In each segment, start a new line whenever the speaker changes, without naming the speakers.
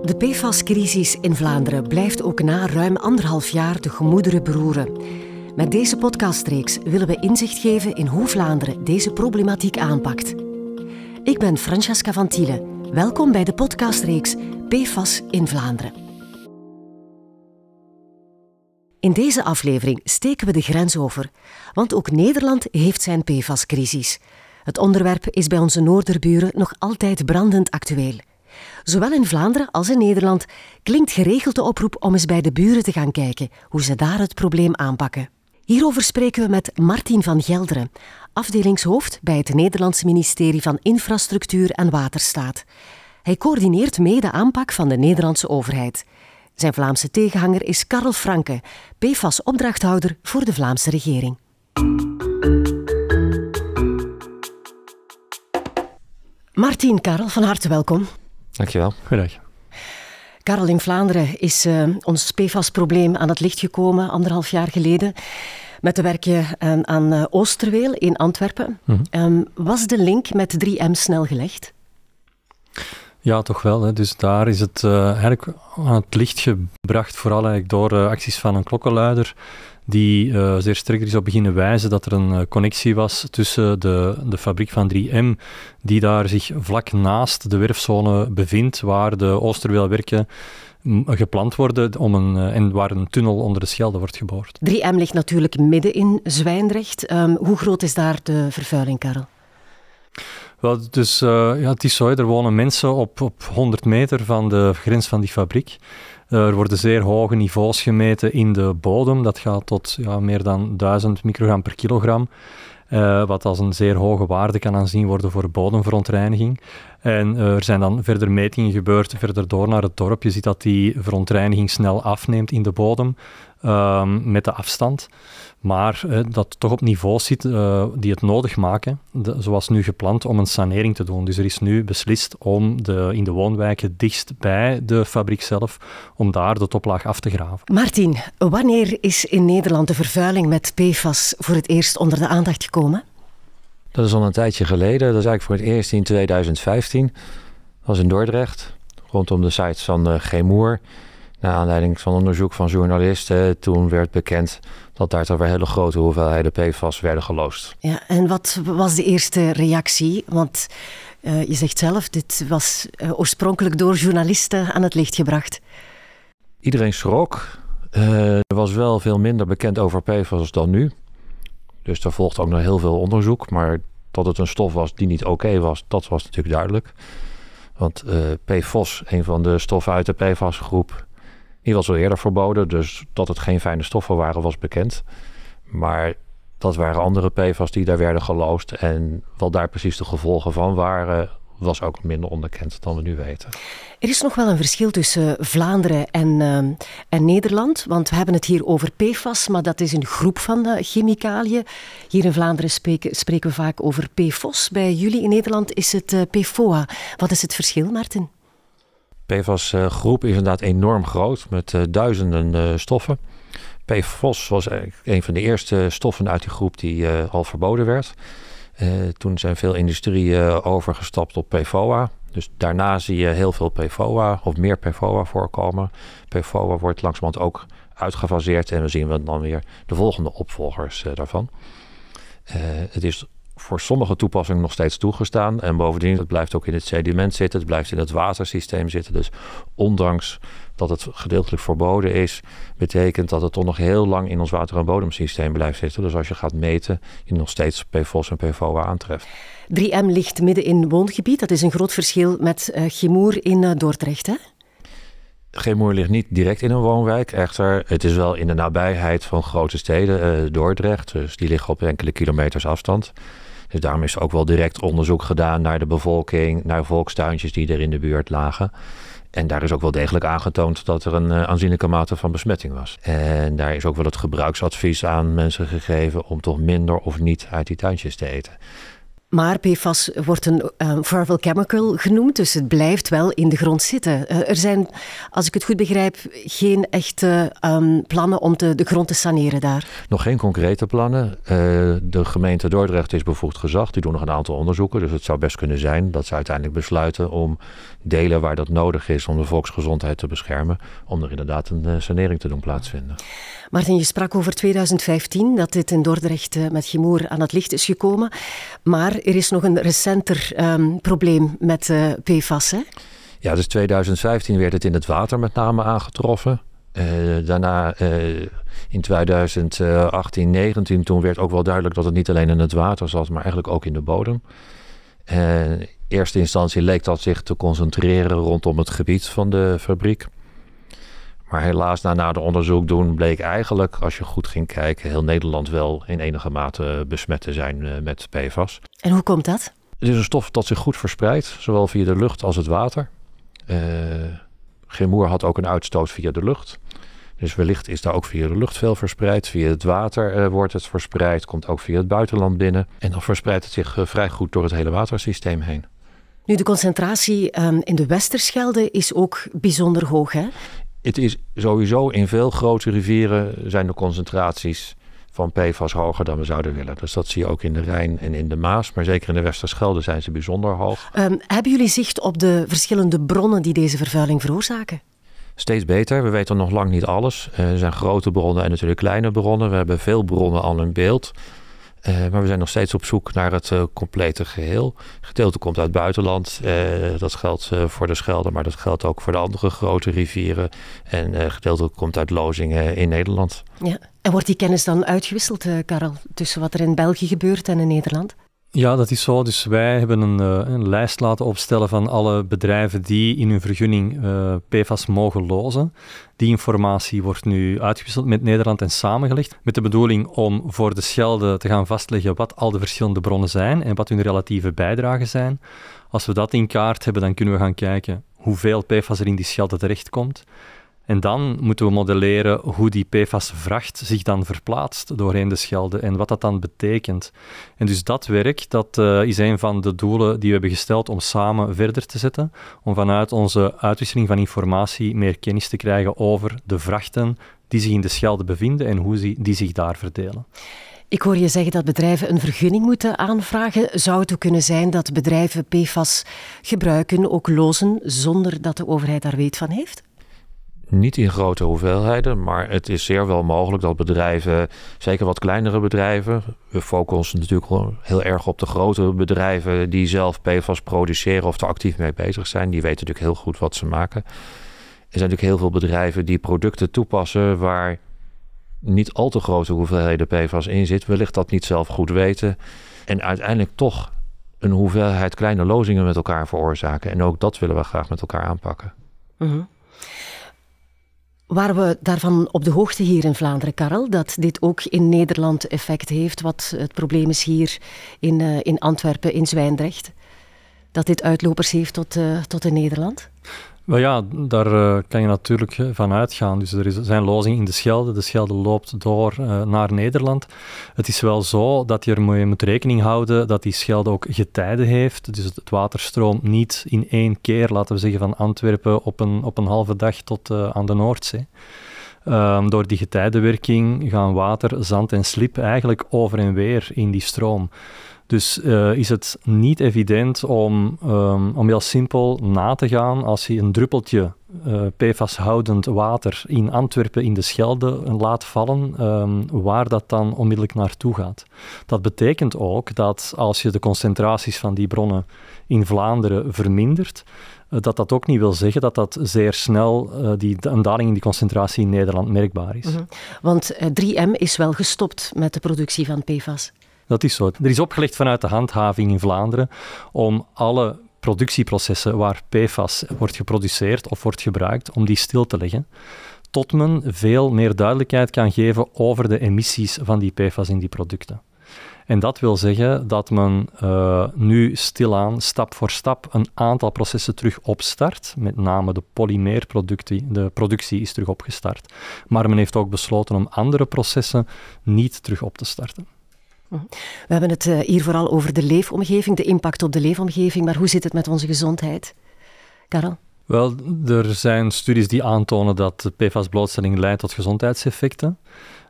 De PFAS-crisis in Vlaanderen blijft ook na ruim anderhalf jaar de gemoederen beroeren. Met deze podcastreeks willen we inzicht geven in hoe Vlaanderen deze problematiek aanpakt. Ik ben Francesca van Tiele. Welkom bij de podcastreeks PFAS in Vlaanderen. In deze aflevering steken we de grens over, want ook Nederland heeft zijn PFAS-crisis. Het onderwerp is bij onze noorderburen nog altijd brandend actueel. Zowel in Vlaanderen als in Nederland klinkt geregeld de oproep om eens bij de buren te gaan kijken hoe ze daar het probleem aanpakken. Hierover spreken we met Martin van Gelderen, afdelingshoofd bij het Nederlandse ministerie van Infrastructuur en Waterstaat. Hij coördineert mee de aanpak van de Nederlandse overheid. Zijn Vlaamse tegenhanger is Karel Franke, PFAS-opdrachthouder voor de Vlaamse regering. Martin, Karel, van harte welkom.
Dankjewel.
Goedendag.
Karel, in Vlaanderen is uh, ons PFAS-probleem aan het licht gekomen anderhalf jaar geleden met de werken aan, aan uh, Oosterweel in Antwerpen. Mm -hmm. um, was de link met 3M snel gelegd?
Ja, toch wel. Hè. Dus daar is het uh, eigenlijk aan het licht gebracht, vooral eigenlijk door uh, acties van een klokkenluider, die uh, zeer sterk is op beginnen wijzen dat er een connectie was tussen de, de fabriek van 3M, die daar zich vlak naast de werfzone bevindt, waar de Oosterweelwerken gepland worden om een, en waar een tunnel onder de Schelde wordt geboord.
3M ligt natuurlijk midden in Zwijndrecht. Um, hoe groot is daar de vervuiling, Karel?
Wel, dus uh, ja, het is zo, er wonen mensen op, op 100 meter van de grens van die fabriek. Er worden zeer hoge niveaus gemeten in de bodem. Dat gaat tot ja, meer dan 1000 microgram per kilogram. Uh, wat als een zeer hoge waarde kan aanzien worden voor bodemverontreiniging. En uh, er zijn dan verder metingen gebeurd, verder door naar het dorp. Je ziet dat die verontreiniging snel afneemt in de bodem uh, met de afstand. Maar uh, dat toch op niveau zit uh, die het nodig maken, zoals nu gepland, om een sanering te doen. Dus er is nu beslist om de, in de woonwijken dichtst bij de fabriek zelf, om daar de toplaag af te graven.
Martin, wanneer is in Nederland de vervuiling met PFAS voor het eerst onder de aandacht gekomen?
Dat is al een tijdje geleden. Dat is eigenlijk voor het eerst in 2015. Dat was in Dordrecht, rondom de sites van uh, Gemoer. Naar aanleiding van onderzoek van journalisten, toen werd bekend dat daar toch weer hele grote hoeveelheden PFAS werden geloosd.
Ja, en wat was de eerste reactie? Want uh, je zegt zelf, dit was uh, oorspronkelijk door journalisten aan het licht gebracht.
Iedereen schrok. Uh, er was wel veel minder bekend over PFAS dan nu. Dus er volgde ook nog heel veel onderzoek. Maar dat het een stof was die niet oké was, dat was natuurlijk duidelijk. Want PFOS, een van de stoffen uit de PFAS-groep, die was al eerder verboden, dus dat het geen fijne stoffen waren was bekend. Maar dat waren andere PFAS die daar werden geloosd. En wat daar precies de gevolgen van waren, was ook minder onderkend dan we nu weten.
Er is nog wel een verschil tussen Vlaanderen en, uh, en Nederland. Want we hebben het hier over PFAS, maar dat is een groep van uh, chemicaliën. Hier in Vlaanderen spreken, spreken we vaak over PFOS. Bij jullie in Nederland is het uh, PFOA. Wat is het verschil, Martin?
PFAS-groep is inderdaad enorm groot met duizenden stoffen. PFOS was een van de eerste stoffen uit die groep die al verboden werd. Toen zijn veel industrieën overgestapt op PFOA. Dus daarna zie je heel veel PFOA of meer PFOA voorkomen. PFOA wordt langzamerhand ook uitgefaseerd en dan zien we dan weer de volgende opvolgers daarvan. het is voor sommige toepassingen nog steeds toegestaan. En bovendien, het blijft ook in het sediment zitten, het blijft in het watersysteem zitten. Dus ondanks dat het gedeeltelijk verboden is, betekent dat het toch nog heel lang in ons water- en bodemsysteem blijft zitten. Dus als je gaat meten, je nog steeds PFOS en PFOA aantreft.
3M ligt midden in woongebied. Dat is een groot verschil met uh, in uh, Dordrecht, hè?
Gemoer ligt niet direct in een woonwijk. Echter, het is wel in de nabijheid van grote steden, uh, Dordrecht. Dus die liggen op enkele kilometers afstand. Dus daarom is ook wel direct onderzoek gedaan naar de bevolking, naar volkstuintjes die er in de buurt lagen. En daar is ook wel degelijk aangetoond dat er een uh, aanzienlijke mate van besmetting was. En daar is ook wel het gebruiksadvies aan mensen gegeven om toch minder of niet uit die tuintjes te eten.
Maar PFAS wordt een uh, chemical genoemd, dus het blijft wel in de grond zitten. Uh, er zijn, als ik het goed begrijp, geen echte um, plannen om te, de grond te saneren daar.
Nog geen concrete plannen. Uh, de gemeente Dordrecht is bevoegd gezag. Die doen nog een aantal onderzoeken. Dus het zou best kunnen zijn dat ze uiteindelijk besluiten om delen waar dat nodig is om de volksgezondheid te beschermen, om er inderdaad een sanering te doen plaatsvinden.
Martin, je sprak over 2015, dat dit in Dordrecht met Gimoer aan het licht is gekomen. Maar er is nog een recenter um, probleem met uh, PFAS, hè?
Ja, dus 2015 werd het in het water met name aangetroffen. Uh, daarna in 2018, 19, toen werd ook wel duidelijk dat het niet alleen in het water zat, maar eigenlijk ook in de bodem. in eerste instantie leek dat zich te concentreren rondom het gebied van de fabriek. Maar helaas, na nader onderzoek doen, bleek eigenlijk, als je goed ging kijken, heel Nederland wel in enige mate besmet te zijn uh, met PFAS.
En hoe komt dat?
Het is een stof dat zich goed verspreidt, zowel via de lucht als het water. Uh, Gemoer had ook een uitstoot via de lucht. Dus wellicht is daar ook via de lucht veel verspreid. Via het water uh, wordt het verspreid, komt ook via het buitenland binnen. En dan verspreidt het zich vrij goed door het hele watersysteem heen.
Nu, de concentratie um, in de Westerschelde is ook bijzonder hoog, hè?
Het is sowieso in veel grote rivieren zijn de concentraties van PFAS hoger dan we zouden willen. Dus dat zie je ook in de Rijn en in de Maas. Maar zeker in de Westerschelde zijn ze bijzonder hoog.
Um, hebben jullie zicht op de verschillende bronnen die deze vervuiling veroorzaken?
Steeds beter. We weten nog lang niet alles. Er zijn grote bronnen en natuurlijk kleine bronnen. We hebben veel bronnen al in beeld. Uh, maar we zijn nog steeds op zoek naar het uh, complete geheel. Gedeelte komt uit het buitenland. Uh, dat geldt voor de Schelde, maar dat geldt ook voor de andere grote rivieren. En gedeelte komt uit lozingen in Nederland.
Ja. En wordt die kennis dan uitgewisseld, Karel, tussen wat er in België gebeurt en in Nederland?
Ja, dat is zo. Dus wij hebben een, een, lijst laten opstellen van alle bedrijven die in hun vergunning uh, PFAS mogen lozen. Die informatie wordt nu uitgewisseld met Nederland en samengelegd. Met de bedoeling om voor de Schelde te gaan vastleggen wat al de verschillende bronnen zijn en wat hun relatieve bijdragen zijn. Als we dat in kaart hebben, dan kunnen we gaan kijken hoeveel PFAS er in die Schelde terechtkomt. En dan moeten we modelleren hoe die PFAS-vracht zich dan verplaatst doorheen de Schelde en wat dat dan betekent. En dus dat werk, dat uh, is een van de doelen die we hebben gesteld om samen verder te zetten, om vanuit onze uitwisseling van informatie meer kennis te krijgen over de vrachten die zich in de Schelde bevinden en hoe die, die zich daar verdelen.
Ik hoor je zeggen dat bedrijven een vergunning moeten aanvragen. Zou het ook kunnen zijn dat bedrijven PFAS gebruiken, ook lozen, zonder dat de overheid daar weet van heeft?
Niet in grote hoeveelheden, maar het is zeer wel mogelijk dat bedrijven, zeker wat kleinere bedrijven, we focussen natuurlijk heel erg op de grote bedrijven die zelf PFAS produceren of er actief mee bezig zijn. Die weten natuurlijk heel goed wat ze maken. Er zijn natuurlijk heel veel bedrijven die producten toepassen waar niet al te grote hoeveelheden PFAS in zit. Wellicht dat niet zelf goed weten. En uiteindelijk toch een hoeveelheid kleine lozingen met elkaar veroorzaken. En ook dat willen we graag met elkaar aanpakken.
-huh. Waren we daarvan op de hoogte hier in Vlaanderen, Karel, dat dit ook in Nederland effect heeft? Wat het probleem is hier in, uh, in Antwerpen, in Zwijndrecht? Dat dit uitlopers heeft tot, uh, tot in Nederland?
Wel ja, daar uh, kan je natuurlijk van uitgaan. Dus er is, zijn lozingen in de Schelde. De Schelde loopt door uh, naar Nederland. Het is wel zo dat je ermee moet rekening houden dat die Schelde ook getijden heeft. Dus het water stroomt niet in één keer, laten we zeggen, van Antwerpen op een, op een halve dag tot aan de Noordzee. Um, door die getijdenwerking gaan water, zand en slip eigenlijk over en weer in die stroom. Dus uh, is het niet evident om, um, om heel simpel na te gaan als je een druppeltje uh, PFAS-houdend water in Antwerpen in de Schelde laat vallen, um, waar dat dan onmiddellijk naartoe gaat. Dat betekent ook dat als je de concentraties van die bronnen in Vlaanderen vermindert, uh, dat dat ook niet wil zeggen dat dat zeer snel die, een daling in die concentratie in Nederland merkbaar is.
-hmm. Want 3M is wel gestopt met de productie van PFAS.
Dat is zo. Er is opgelegd vanuit de handhaving in Vlaanderen om alle productieprocessen waar PFAS wordt geproduceerd of wordt gebruikt, om die stil te leggen, tot men veel meer duidelijkheid kan geven over de emissies van die PFAS in die producten. En dat wil zeggen dat men uh, nu stilaan, stap voor stap, een aantal processen terug opstart. Met name de polymeerproductie, de productie is terug opgestart. Maar men heeft ook besloten om andere processen niet terug op te starten.
We hebben het hier vooral over de leefomgeving, de impact op de leefomgeving, maar hoe zit het met onze gezondheid? Karel?
Wel, er zijn studies die aantonen dat PFAS-blootstelling leidt tot gezondheidseffecten.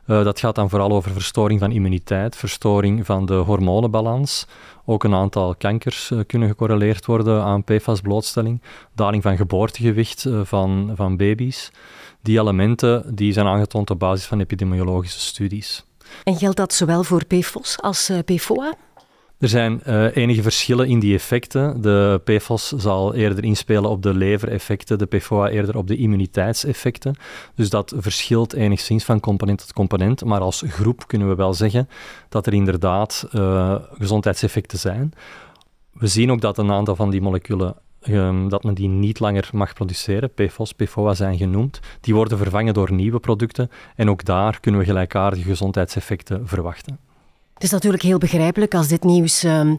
Uh, dat gaat dan vooral over verstoring van immuniteit, verstoring van de hormonenbalans. Ook een aantal kankers uh, kunnen gecorreleerd worden aan PFAS-blootstelling. Daling van geboortegewicht van, van baby's. Die elementen die zijn aangetoond op basis van epidemiologische studies.
En geldt dat zowel voor PFOS als PFOA?
Er zijn uh, enige verschillen in die effecten. De PFOS zal eerder inspelen op de levereffecten, de PFOA eerder op de immuniteitseffecten. Dus dat verschilt enigszins van component tot component. Maar als groep kunnen we wel zeggen dat er inderdaad uh, gezondheidseffecten zijn. We zien ook dat een aantal van die moleculen um, dat men die niet langer mag produceren. PFOS, PFOA zijn genoemd. Die worden vervangen door nieuwe producten. En ook daar kunnen we gelijkaardige gezondheidseffecten verwachten.
Het is natuurlijk heel begrijpelijk als dit nieuws uh,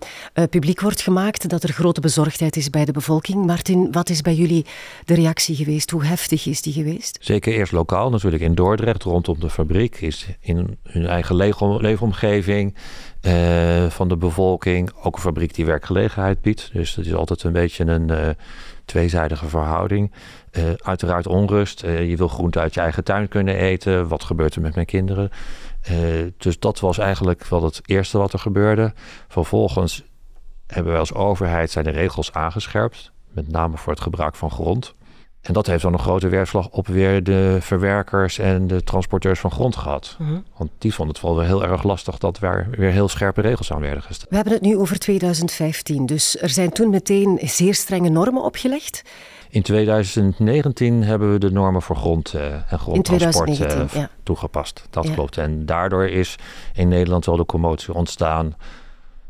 publiek wordt gemaakt, dat er grote bezorgdheid is bij de bevolking. Martin, wat is bij jullie de reactie geweest? Hoe heftig is die geweest?
Zeker eerst lokaal, natuurlijk in Dordrecht, rondom de fabriek, is in hun eigen leefomgeving uh, van de bevolking. Ook een fabriek die werkgelegenheid biedt. Dus dat is altijd een beetje een uh, tweezijdige verhouding. uiteraard onrust. je wil groente uit je eigen tuin kunnen eten. Wat gebeurt er met mijn kinderen? Uh, dus dat was eigenlijk wel het eerste wat er gebeurde. Vervolgens hebben wij als overheid zijn de regels aangescherpt, met name voor het gebruik van grond. En dat heeft dan een grote weerslag op weer de verwerkers en de transporteurs van grond gehad. Mhm. Want die vonden het wel weer heel erg lastig dat er weer heel scherpe regels aan werden gesteld.
We hebben het nu over 2015, dus er zijn toen meteen zeer strenge normen opgelegd.
In 2019 hebben we de normen voor grond uh, en grondtransport uh, ja. toegepast. Dat ja. klopt. En daardoor is in Nederland wel de commotie ontstaan.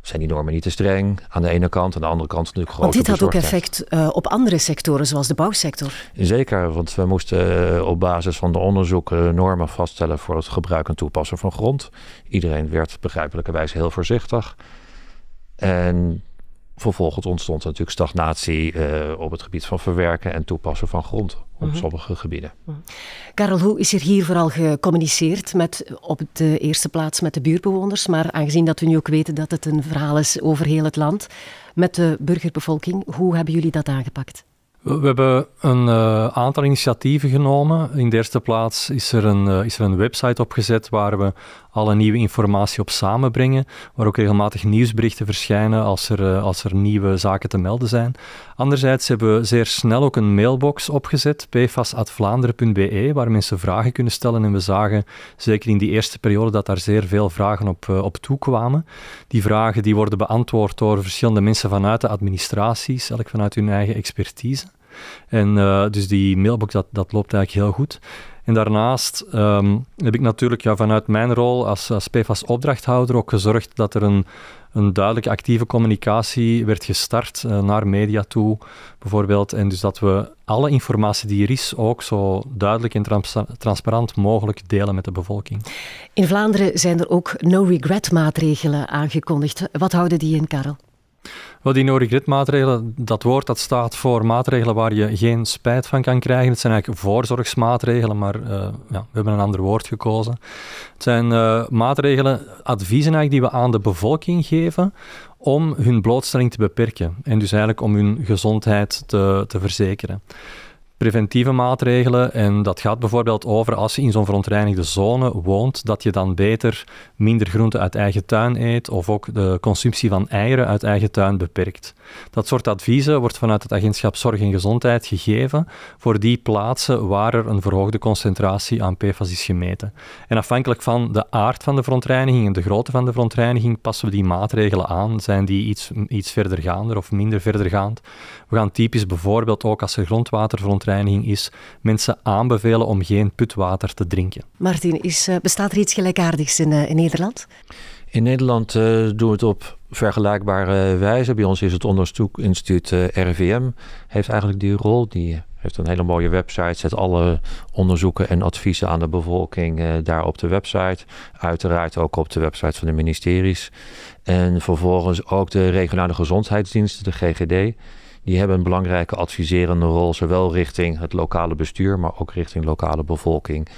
Zijn die normen niet te streng aan de ene kant, aan de andere kant natuurlijk grote
Want dit had ook effect uh, op andere sectoren, zoals de bouwsector.
Zeker, want we moesten op basis van de onderzoeken normen vaststellen voor het gebruik en toepassen van grond. Iedereen werd begrijpelijkerwijs heel voorzichtig. En vervolgens ontstond er natuurlijk stagnatie uh, op het gebied van verwerken en toepassen van grond op mhm. sommige gebieden. Mm
Karel, hoe is er hier vooral gecommuniceerd met op de eerste plaats met de buurbewoners, maar aangezien dat we nu ook weten dat het een verhaal is over heel het land, met de burgerbevolking, hoe hebben jullie dat aangepakt?
We hebben een uh, aantal initiatieven genomen. In de eerste plaats is er, een, uh, is er een website opgezet waar we alle nieuwe informatie op samenbrengen, waar ook regelmatig nieuwsberichten verschijnen als er, uh, als er nieuwe zaken te melden zijn. Anderzijds hebben we zeer snel ook een mailbox opgezet, pfas.vlaanderen.be, waar mensen vragen kunnen stellen. En we zagen, zeker in die eerste periode, dat daar zeer veel vragen op, op toekwamen. Die vragen die worden beantwoord door verschillende mensen vanuit de administraties, elk vanuit hun eigen expertise. En uh, dus die mailbox, dat, dat loopt eigenlijk heel goed. En daarnaast um, heb ik natuurlijk ja, vanuit mijn rol als, als PFAS-opdrachthouder ook gezorgd dat er een, een duidelijke actieve communicatie werd gestart uh, naar media toe, bijvoorbeeld. En dus dat we alle informatie die er is ook zo duidelijk en trans transparant mogelijk delen met de bevolking.
In Vlaanderen zijn er ook no-regret maatregelen aangekondigd. Wat houden die in, Karel?
Wel, die no-regret maatregelen, dat woord dat staat voor maatregelen waar je geen spijt van kan krijgen. Het zijn eigenlijk voorzorgsmaatregelen, maar uh, ja, we hebben een ander woord gekozen. Het zijn uh, maatregelen, adviezen eigenlijk die we aan de bevolking geven om hun blootstelling te beperken. En dus eigenlijk om hun gezondheid te, te verzekeren preventieve maatregelen. En dat gaat bijvoorbeeld over als je in zo'n verontreinigde zone woont, dat je dan beter minder groente uit eigen tuin eet of ook de consumptie van eieren uit eigen tuin beperkt. Dat soort adviezen wordt vanuit het agentschap Zorg en Gezondheid gegeven voor die plaatsen waar er een verhoogde concentratie aan PFAS is gemeten. En afhankelijk van de aard van de verontreiniging en de grootte van de verontreiniging passen we die maatregelen aan. Zijn die iets, iets verdergaander of minder verdergaand? We gaan typisch bijvoorbeeld ook als er is, mensen aanbevelen om geen putwater te drinken.
Martin, is, eh, bestaat er iets gelijkaardigs in, uh, in Nederland?
In Nederland uh, doen we het op vergelijkbare wijze. Bij ons is het onderzoekinstituut RIVM, heeft eigenlijk die rol. Die heeft een hele mooie website, zet alle onderzoeken en adviezen aan de bevolking daar op de website. Uiteraard ook op de website van de ministeries. En vervolgens ook de regionale gezondheidsdiensten, de GGD die hebben een belangrijke adviserende rol, zowel richting het lokale bestuur, maar ook richting lokale bevolking.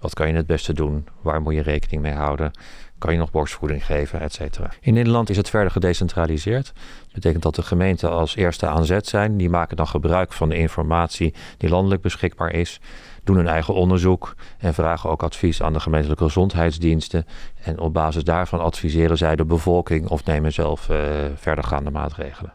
Wat kan je het beste doen? Waar moet je rekening mee houden? kan je nog borstvoeding geven, et cetera. In Nederland is het verder gedecentraliseerd. Dat betekent dat de gemeenten als eerste aan zet zijn. Die maken dan gebruik van de informatie die landelijk beschikbaar is doen hun eigen onderzoek en vragen ook advies aan de gemeentelijke gezondheidsdiensten. En op basis daarvan adviseren zij de bevolking of nemen zelf uh, verdergaande maatregelen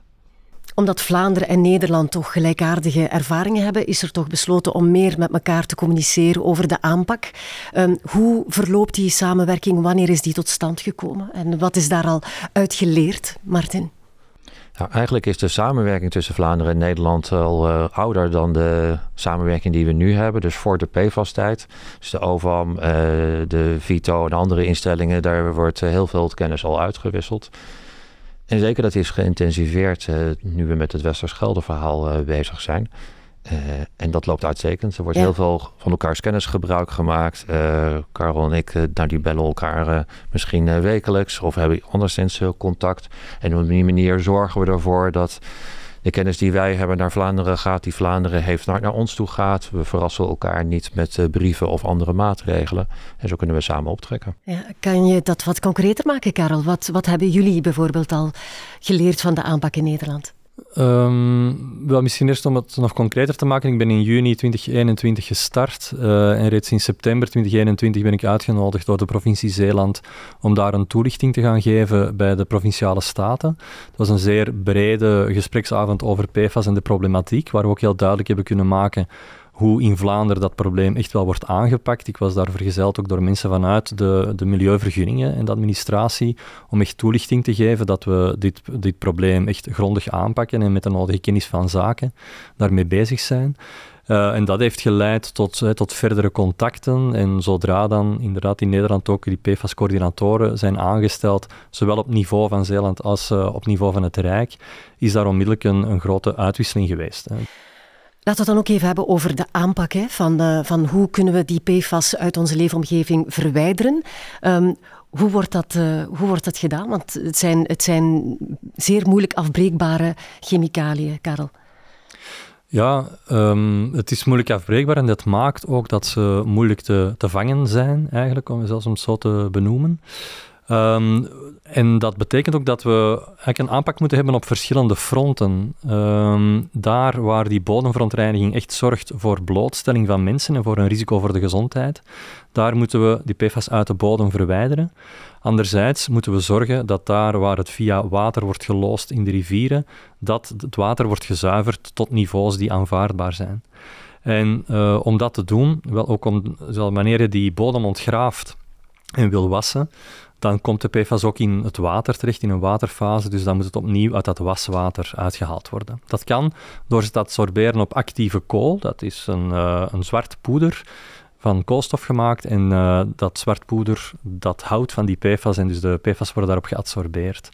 omdat Vlaanderen en Nederland toch gelijkaardige ervaringen hebben, is er toch besloten om meer met elkaar te communiceren over de aanpak. Um, hoe verloopt die samenwerking? Wanneer is die tot stand gekomen? En wat is daar al uit geleerd, Martin?
Eigenlijk is de samenwerking tussen Vlaanderen en Nederland al uh, ouder dan de samenwerking die we nu hebben. Dus voor de PFAS-tijd. Dus de OVAM, uh, de VITO en andere instellingen, daar wordt heel veel kennis al uitgewisseld. En zeker dat is geïntensiveerd nu we met het Westerschelde-verhaal bezig zijn. Uh, en dat loopt uitstekend. Er wordt heel veel van elkaars kennis gebruik gemaakt. Karel en ik, nou, die bellen elkaar misschien wekelijks of hebben anderszins contact. En op die manier zorgen we ervoor dat de kennis die wij hebben naar Vlaanderen gaat, die Vlaanderen heeft naar, naar ons toe gaat. We verrassen elkaar niet met brieven of andere maatregelen. En zo kunnen we samen optrekken.
Ja, kan je dat wat concreter maken, Karel? Wat, wat hebben jullie bijvoorbeeld al geleerd van de aanpak in Nederland?
Um, wel, misschien eerst om het nog concreter te maken. Ik ben in juni 2021 gestart uh, en reeds in september 2021 ben ik uitgenodigd door de provincie Zeeland om daar een toelichting te gaan geven bij de provinciale staten. Het was een zeer brede gespreksavond over PFAS en de problematiek, waar we ook heel duidelijk hebben kunnen maken hoe in Vlaanderen dat probleem echt wel wordt aangepakt. Ik was daar vergezeld ook door mensen vanuit de, de milieuvergunningen en de administratie, om echt toelichting te geven dat we dit, dit probleem echt grondig aanpakken en met de nodige kennis van zaken daarmee bezig zijn. Uh, en dat heeft geleid tot, uh, tot verdere contacten. En zodra dan inderdaad in Nederland ook die PFAS-coördinatoren zijn aangesteld, zowel op niveau van Zeeland als uh, op niveau van het Rijk, is daar onmiddellijk een, een grote uitwisseling geweest. Hè.
Laten we het dan ook even hebben over de aanpak hè, van, uh, van hoe kunnen we die PFAS uit onze leefomgeving verwijderen. Um, hoe wordt, dat, uh, hoe wordt dat gedaan? Want het zijn, het zijn zeer moeilijk afbreekbare chemicaliën, Karel.
Ja, um, het is moeilijk afbreekbaar en dat maakt ook dat ze moeilijk te, te vangen zijn, eigenlijk, om zelfs om zo te benoemen. Um, en dat betekent ook dat we eigenlijk een aanpak moeten hebben op verschillende fronten. Um, daar waar die bodemverontreiniging echt zorgt voor blootstelling van mensen en voor een risico voor de gezondheid, daar moeten we die PFAS uit de bodem verwijderen. Anderzijds moeten we zorgen dat daar waar het via water wordt geloosd in de rivieren, dat het water wordt gezuiverd tot niveaus die aanvaardbaar zijn. En uh, om dat te doen, wel ook om, wanneer je die bodem ontgraaft en wil wassen, dan komt de PFAS ook in het water terecht, in een waterfase. Dus dan moet het opnieuw uit dat waswater uitgehaald worden. Dat kan door het te absorberen op actieve kool. Dat is een, uh, een zwart poeder van koolstof gemaakt. En uh, dat zwart poeder, dat houdt van die PFAS. En dus de PFAS worden daarop geabsorbeerd.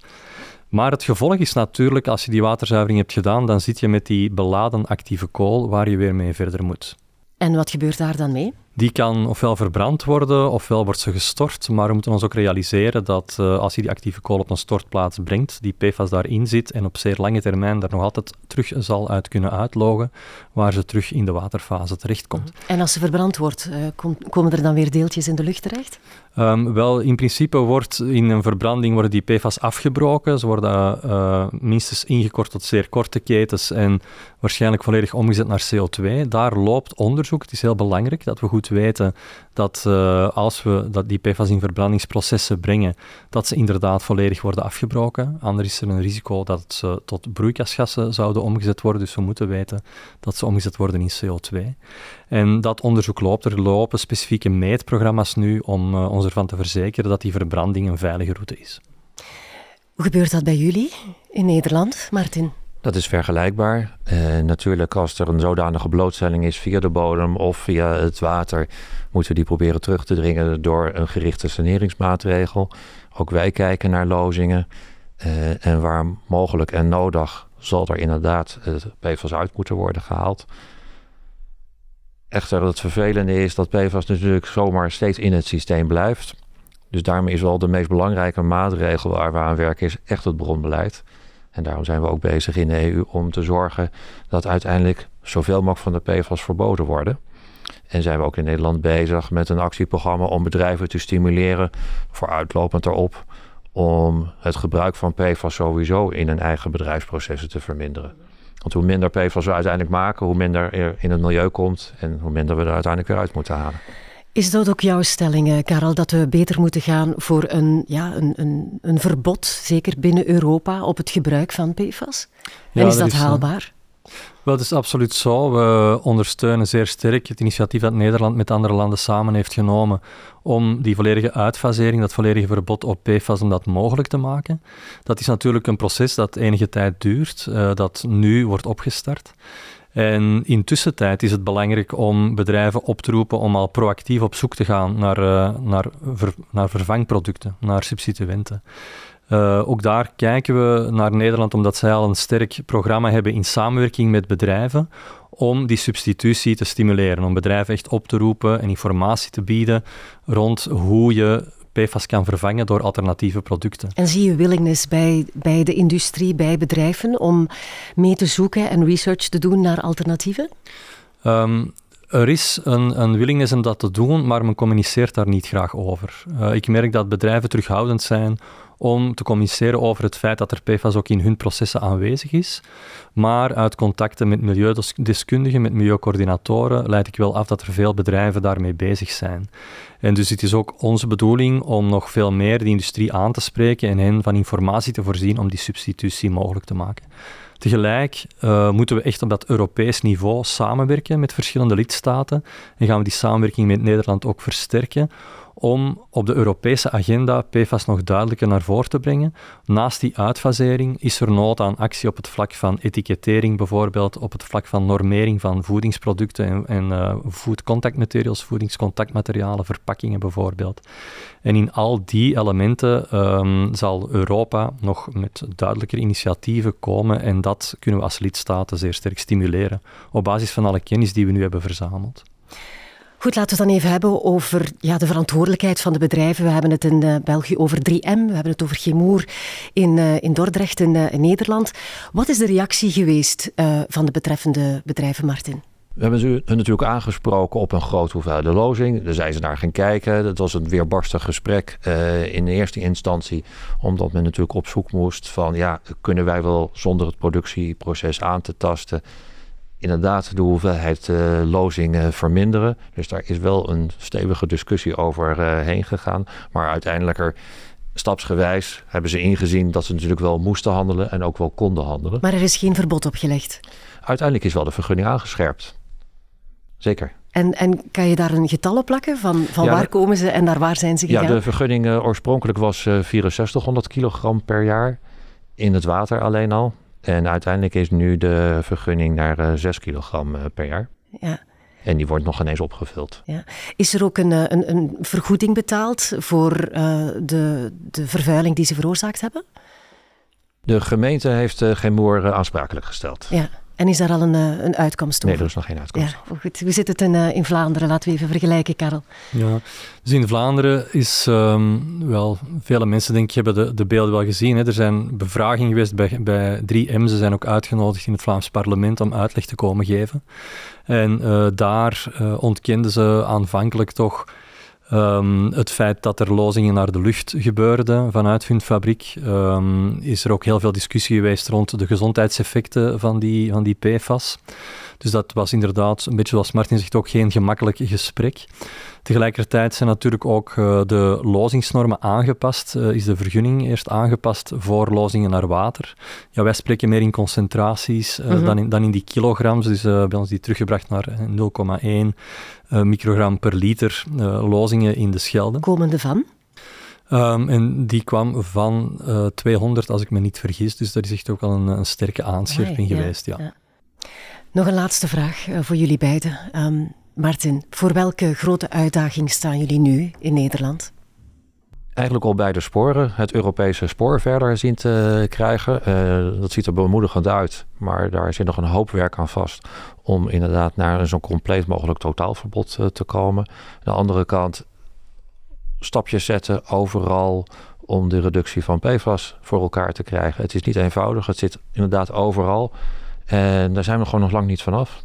Maar het gevolg is natuurlijk, als je die waterzuivering hebt gedaan, dan zit je met die beladen actieve kool waar je weer mee verder moet.
En wat gebeurt daar dan mee?
Die kan ofwel verbrand worden, ofwel wordt ze gestort. Maar we moeten ons ook realiseren dat uh, als je die actieve kool op een stortplaats brengt, die PFAS daarin zit en op zeer lange termijn er nog altijd terug zal uit kunnen uitlogen, waar ze terug in de waterfase terechtkomt.
En als ze verbrand wordt, kom, komen er dan weer deeltjes in de lucht terecht?
Um, wel, in principe wordt in een verbranding worden die PFAS afgebroken. Ze worden uh, minstens ingekort tot zeer korte ketens en waarschijnlijk volledig omgezet naar CO2. Daar loopt onderzoek. Het is heel belangrijk dat we goed weten dat uh, als we dat die PFAS in verbrandingsprocessen brengen, dat ze inderdaad volledig worden afgebroken. Anders is er een risico dat ze tot broeikasgassen zouden omgezet worden. Dus we moeten weten dat ze omgezet worden in CO2. En dat onderzoek loopt. Er lopen specifieke meetprogramma's nu om uh, ons ervan te verzekeren dat die verbranding een veilige route is.
Hoe gebeurt dat bij jullie in Nederland, Martin?
Dat is vergelijkbaar. Uh, natuurlijk, als er een zodanige blootstelling is via de bodem of via het water, moeten we die proberen terug te dringen door een gerichte saneringsmaatregel. Ook wij kijken naar lozingen. Uh, en waar mogelijk en nodig zal er inderdaad het PFAS uit moeten worden gehaald. Echter, het vervelende is dat PFAS natuurlijk zomaar steeds in het systeem blijft. Dus daarmee is wel de meest belangrijke maatregel waar we aan werken, is echt het bronbeleid. En daarom zijn we ook bezig in de EU om te zorgen dat uiteindelijk zoveel mogelijk van de PFAS verboden worden. En zijn we ook in Nederland bezig met een actieprogramma om bedrijven te stimuleren, vooruitlopend erop, om het gebruik van PFAS sowieso in hun eigen bedrijfsprocessen te verminderen. Want hoe minder PFAS we uiteindelijk maken, hoe minder er in het milieu komt en hoe minder we er uiteindelijk weer uit moeten halen.
Is dat ook jouw stelling, eh, Karel, dat we beter moeten gaan voor een, ja, een, een, een verbod, zeker binnen Europa, op het gebruik van PFAS? en is dat, eh, haalbaar?
Wel, is absoluut zo. We ondersteunen zeer sterk het initiatief dat Nederland met andere landen samen heeft genomen om die volledige uitfasering, dat volledige verbod op PFAS, om dat mogelijk te maken. Dat is natuurlijk een proces dat enige tijd duurt, uh, dat nu wordt opgestart. En intussen is het belangrijk om bedrijven op te roepen om al proactief op zoek te gaan naar, uh, naar, naar vervangproducten, naar substituenten. Uh, ook daar kijken we naar Nederland omdat zij al een sterk programma hebben in samenwerking met bedrijven om die substitutie te stimuleren, om bedrijven echt op te roepen en informatie te bieden rond hoe je PFAS kan vervangen door alternatieve producten.
En zie je willingness bij, bij de industrie, bij bedrijven om mee te zoeken en research te doen naar alternatieven?
Um, er is een, een willingness om dat te doen, maar men communiceert daar niet graag over. Uh, ik merk dat bedrijven terughoudend zijn om te communiceren over het feit dat er PFAS ook in hun processen aanwezig is. Maar uit contacten met milieudeskundigen, met milieucoördinatoren, leid ik wel af dat er veel bedrijven daarmee bezig zijn. En dus het is ook onze bedoeling om nog veel meer de industrie aan te spreken en hen van informatie te voorzien om die substitutie mogelijk te maken. Tegelijk uh, moeten we echt op dat Europees niveau samenwerken met verschillende lidstaten en gaan we die samenwerking met Nederland ook versterken om op de Europese agenda PFAS nog duidelijker naar voren te brengen. Naast die uitfasering is er nood aan actie op het vlak van etikettering, bijvoorbeeld op het vlak van normering van voedingsproducten en, en food contact materials, voedingscontactmaterialen, verpakkingen bijvoorbeeld. En in al die elementen um, zal Europa nog met duidelijker initiatieven komen en dat kunnen we als lidstaten zeer sterk stimuleren op basis van alle kennis die we nu hebben verzameld.
Goed, laten we het dan even hebben over ja, de verantwoordelijkheid van de bedrijven. We hebben het in uh, België over 3M, we hebben het over Chemour in, uh, in Dordrecht in, uh, in, Nederland. Wat is de reactie geweest van de betreffende bedrijven, Martin?
We hebben ze natuurlijk aangesproken op een grote hoeveelheid lozing. Daar zijn ze naar gaan kijken. Dat was een weerbarstig gesprek uh, in eerste instantie. Omdat men natuurlijk op zoek moest van... ja, kunnen wij wel zonder het productieproces aan te tasten inderdaad de hoeveelheid uh, lozingen verminderen. Dus daar is wel een stevige discussie over uh, heen gegaan. Maar uiteindelijk er stapsgewijs hebben ze ingezien dat ze natuurlijk wel moesten handelen en ook wel konden handelen.
Maar er is geen verbod opgelegd?
Uiteindelijk is wel de vergunning aangescherpt. Zeker.
En, en kan je daar een getal op plakken van, van waar komen ze en naar waar zijn ze gegaan?
Ja, de vergunning uh, oorspronkelijk was 6400 kilogram per jaar in het water alleen al. En uiteindelijk is nu de vergunning naar uh, eh, 6 kilogram uh, per jaar. Ja. En die wordt nog ineens opgevuld. Ja.
Is er ook een, eh, een, een vergoeding betaald voor uh, de, de vervuiling die ze veroorzaakt hebben?
De gemeente heeft uh, geen moer aansprakelijk gesteld.
Ja. En is daar al een, eh, een uitkomst over?
Nee, er is nog geen uitkomst
ja, Goed. Hoe zit het in, uh, in Vlaanderen? Laten we even vergelijken, Karel.
Ja, dus in Vlaanderen is um, wel, vele mensen denk ik hebben de, de beelden wel gezien. Hè. Er zijn bevragingen geweest bij, bij 3M. Ze zijn ook uitgenodigd in het Vlaams parlement om uitleg te komen geven. En uh, daar ontkenden ze aanvankelijk toch Um, het feit dat er lozingen naar de lucht gebeurden vanuit hun fabriek, um, is er ook heel veel discussie geweest rond de gezondheidseffecten van die, van die PFAS. Dus dat was inderdaad, een beetje zoals Martin zegt, ook geen gemakkelijk gesprek. Tegelijkertijd zijn natuurlijk ook uh, de lozingsnormen aangepast. Uh, is de vergunning eerst aangepast voor lozingen naar water. Ja, wij spreken meer in concentraties uh, mm -hmm. dan, in, dan in die kilograms. Dus bij ons die teruggebracht naar 0,1 microgram per liter lozingen in de Schelde.
Komende van?
Um, en die kwam van 200, als ik me niet vergis. Dus dat is echt ook al een, een sterke aanscherping geweest. Ja. ja.
Nog een laatste vraag voor jullie beiden. Um, Martin, voor welke grote uitdaging staan jullie nu in Nederland?
Eigenlijk al bij de sporen, het Europese spoor verder zien te krijgen. Uh, dat ziet er bemoedigend uit, maar daar zit nog een hoop werk aan vast om inderdaad naar zo'n compleet mogelijk totaalverbod uh, te komen. Aan de andere kant stapjes zetten overal om de reductie van PFAS voor elkaar te krijgen. Het is niet eenvoudig, het zit inderdaad overal en daar zijn we gewoon nog lang niet vanaf.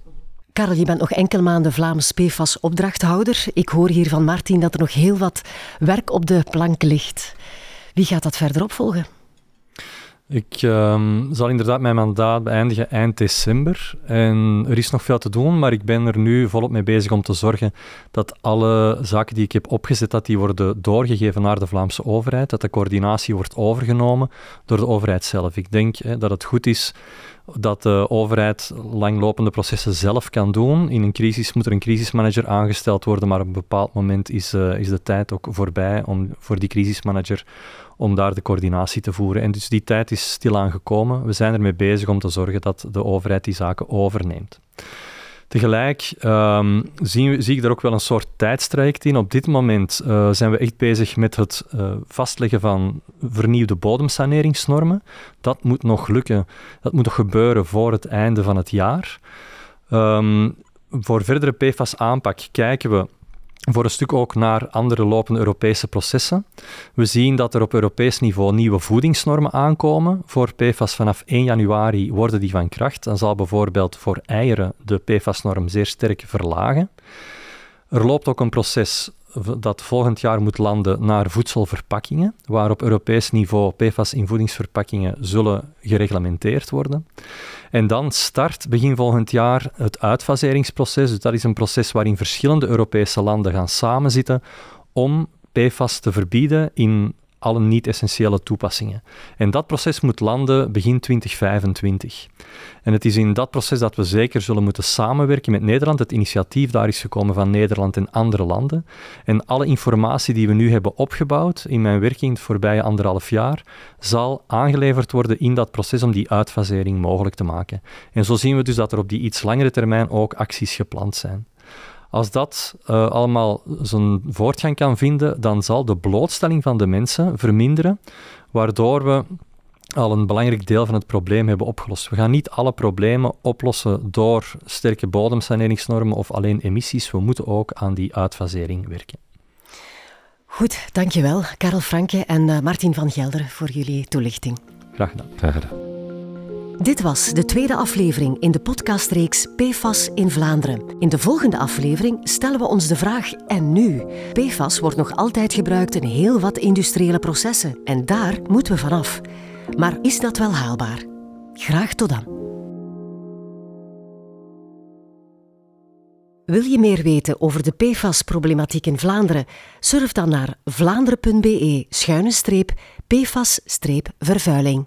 Karel, je bent nog enkele maanden Vlaams PFAS-opdrachthouder. Ik hoor hier van Martin dat er nog heel wat werk op de plank ligt. Wie gaat dat verder opvolgen?
Ik um, zal inderdaad mijn mandaat beëindigen eind december. En er is nog veel te doen, maar ik ben er nu volop mee bezig om te zorgen dat alle zaken die ik heb opgezet, dat die worden doorgegeven naar de Vlaamse overheid. Dat de coördinatie wordt overgenomen door de overheid zelf. Ik denk dat het goed is dat de overheid langlopende processen zelf kan doen. In een crisis moet er een crisismanager aangesteld worden, maar op een bepaald moment is, uh, is de tijd ook voorbij om voor die crisismanager om daar de coördinatie te voeren. En dus die tijd is stilaan gekomen. We zijn ermee bezig om te zorgen dat de overheid die zaken overneemt. Tegelijk um, zie, zie, ik er ook wel een soort tijdstraject in. Op dit moment uh, zijn we echt bezig met het uh, vastleggen van vernieuwde bodemsaneringsnormen. Dat moet nog lukken. Dat moet nog gebeuren voor het einde van het jaar. Um, voor verdere PFAS-aanpak kijken we voor een stuk ook naar andere lopende Europese processen. We zien dat er op Europees niveau nieuwe voedingsnormen aankomen. Voor PFAS vanaf 1 januari worden die van kracht. Dan zal bijvoorbeeld voor eieren de PFAS-norm zeer sterk verlagen. Er loopt ook een proces dat volgend jaar moet landen naar voedselverpakkingen, waar op Europees niveau PFAS in voedingsverpakkingen zullen gereglementeerd worden. En dan start begin volgend jaar het uitfaseringsproces. Dus dat is een proces waarin verschillende Europese landen gaan samenzitten om PFAS te verbieden in alle niet-essentiële toepassingen. En dat proces moet landen begin 2025. En het is in dat proces dat we zeker zullen moeten samenwerken met Nederland. Het initiatief daar is gekomen van Nederland en andere landen. En alle informatie die we nu hebben opgebouwd in mijn werking het voorbije anderhalf jaar, zal aangeleverd worden in dat proces om die uitfasering mogelijk te maken. En zo zien we dus dat er op die iets langere termijn ook acties gepland zijn. Als dat uh, allemaal zijn voortgang kan vinden, dan zal de blootstelling van de mensen verminderen, waardoor we al een belangrijk deel van het probleem hebben opgelost. We gaan niet alle problemen oplossen door sterke bodemsaneringsnormen of alleen emissies. We moeten ook aan die uitfasering werken.
Goed, dankjewel Karel Franke en uh, Martin van Gelder voor jullie toelichting.
Graag gedaan.
Graag gedaan.
Dit was de tweede aflevering in de podcastreeks PFAS in Vlaanderen. In de volgende aflevering stellen we ons de vraag: en nu? PFAS wordt nog altijd gebruikt in heel wat industriële processen en daar moeten we vanaf. Maar is dat wel haalbaar? Graag tot dan. Wil je meer weten over de PFAS-problematiek in Vlaanderen? Surf dan naar vlaanderen.be-pfas-vervuiling.